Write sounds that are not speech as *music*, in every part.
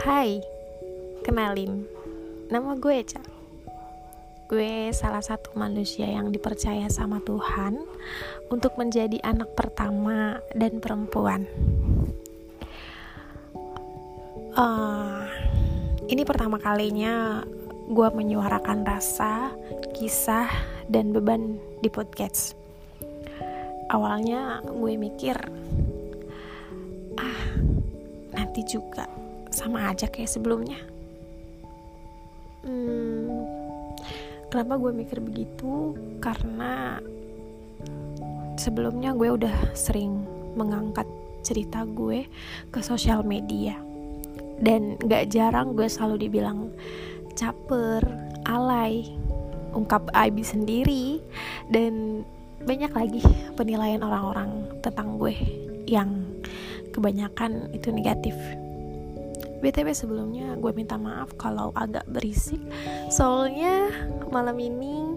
Hai, kenalin, nama gue Eca. Gue salah satu manusia yang dipercaya sama Tuhan untuk menjadi anak pertama dan perempuan. Uh, ini pertama kalinya gue menyuarakan rasa, kisah, dan beban di podcast. Awalnya gue mikir, ah, nanti juga sama aja kayak sebelumnya. Hmm, kenapa gue mikir begitu? Karena sebelumnya gue udah sering mengangkat cerita gue ke sosial media dan gak jarang gue selalu dibilang caper, alay, ungkap aib sendiri dan banyak lagi penilaian orang-orang tentang gue yang kebanyakan itu negatif. BTW sebelumnya gue minta maaf kalau agak berisik. Soalnya malam ini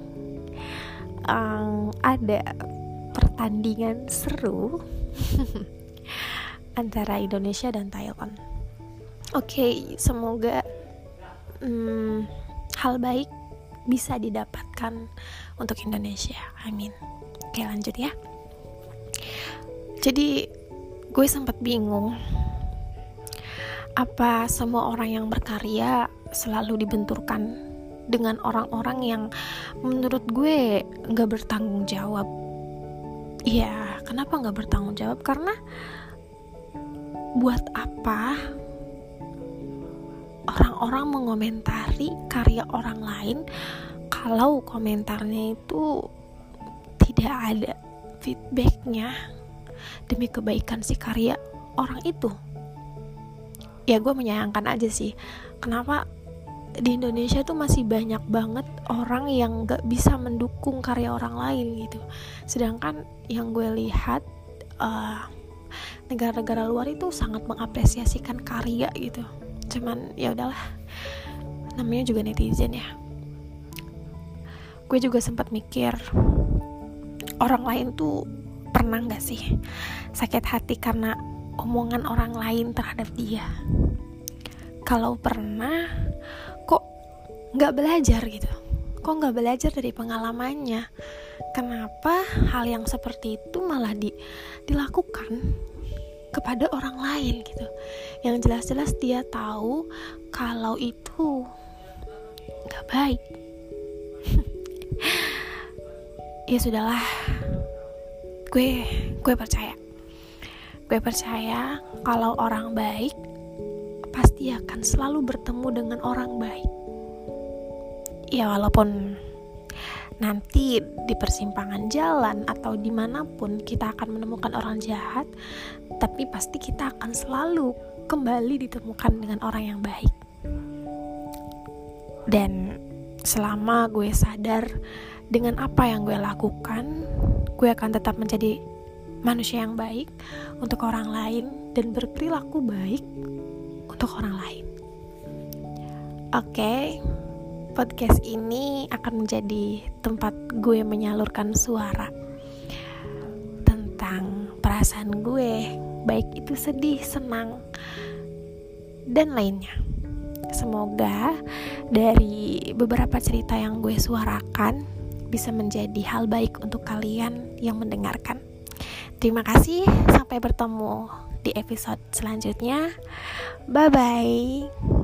um, ada pertandingan seru *laughs* Antara Indonesia dan Thailand Oke, okay, semoga um, hal baik bisa didapatkan untuk Indonesia. Amin. Oke lanjut ya. Jadi gue sempat bingung apa semua orang yang berkarya selalu dibenturkan dengan orang-orang yang menurut gue nggak bertanggung jawab Iya, kenapa nggak bertanggung jawab? Karena buat apa orang-orang mengomentari karya orang lain kalau komentarnya itu tidak ada feedbacknya demi kebaikan si karya orang itu? Ya gue menyayangkan aja sih. Kenapa di Indonesia tuh masih banyak banget orang yang gak bisa mendukung karya orang lain gitu. Sedangkan yang gue lihat uh, negara-negara luar itu sangat mengapresiasikan karya gitu. Cuman ya udahlah. Namanya juga netizen ya. Gue juga sempat mikir orang lain tuh pernah gak sih sakit hati karena omongan orang lain terhadap dia. Kalau pernah kok nggak belajar gitu? Kok nggak belajar dari pengalamannya? Kenapa hal yang seperti itu malah di, dilakukan kepada orang lain gitu? Yang jelas-jelas dia tahu kalau itu nggak baik. *laughs* Ya sudahlah gue gue percaya Gue percaya kalau orang baik pasti akan selalu bertemu dengan orang baik. Ya walaupun nanti di persimpangan jalan atau di mana pun kita akan menemukan orang jahat, tapi pasti kita akan selalu kembali ditemukan dengan orang yang baik. Dan selama gue sadar dengan apa yang gue lakukan, gue akan tetap menjadi manusia yang baik untuk orang lain dan berperilaku baik untuk orang lain. Oke, okay, podcast ini akan menjadi tempat gue menyalurkan suara tentang perasaan gue, baik itu sedih, senang, dan lainnya. Semoga dari beberapa cerita yang gue suarakan bisa menjadi hal baik untuk kalian yang mendengarkan. Terima kasih, sampai bertemu di episode selanjutnya. Bye bye.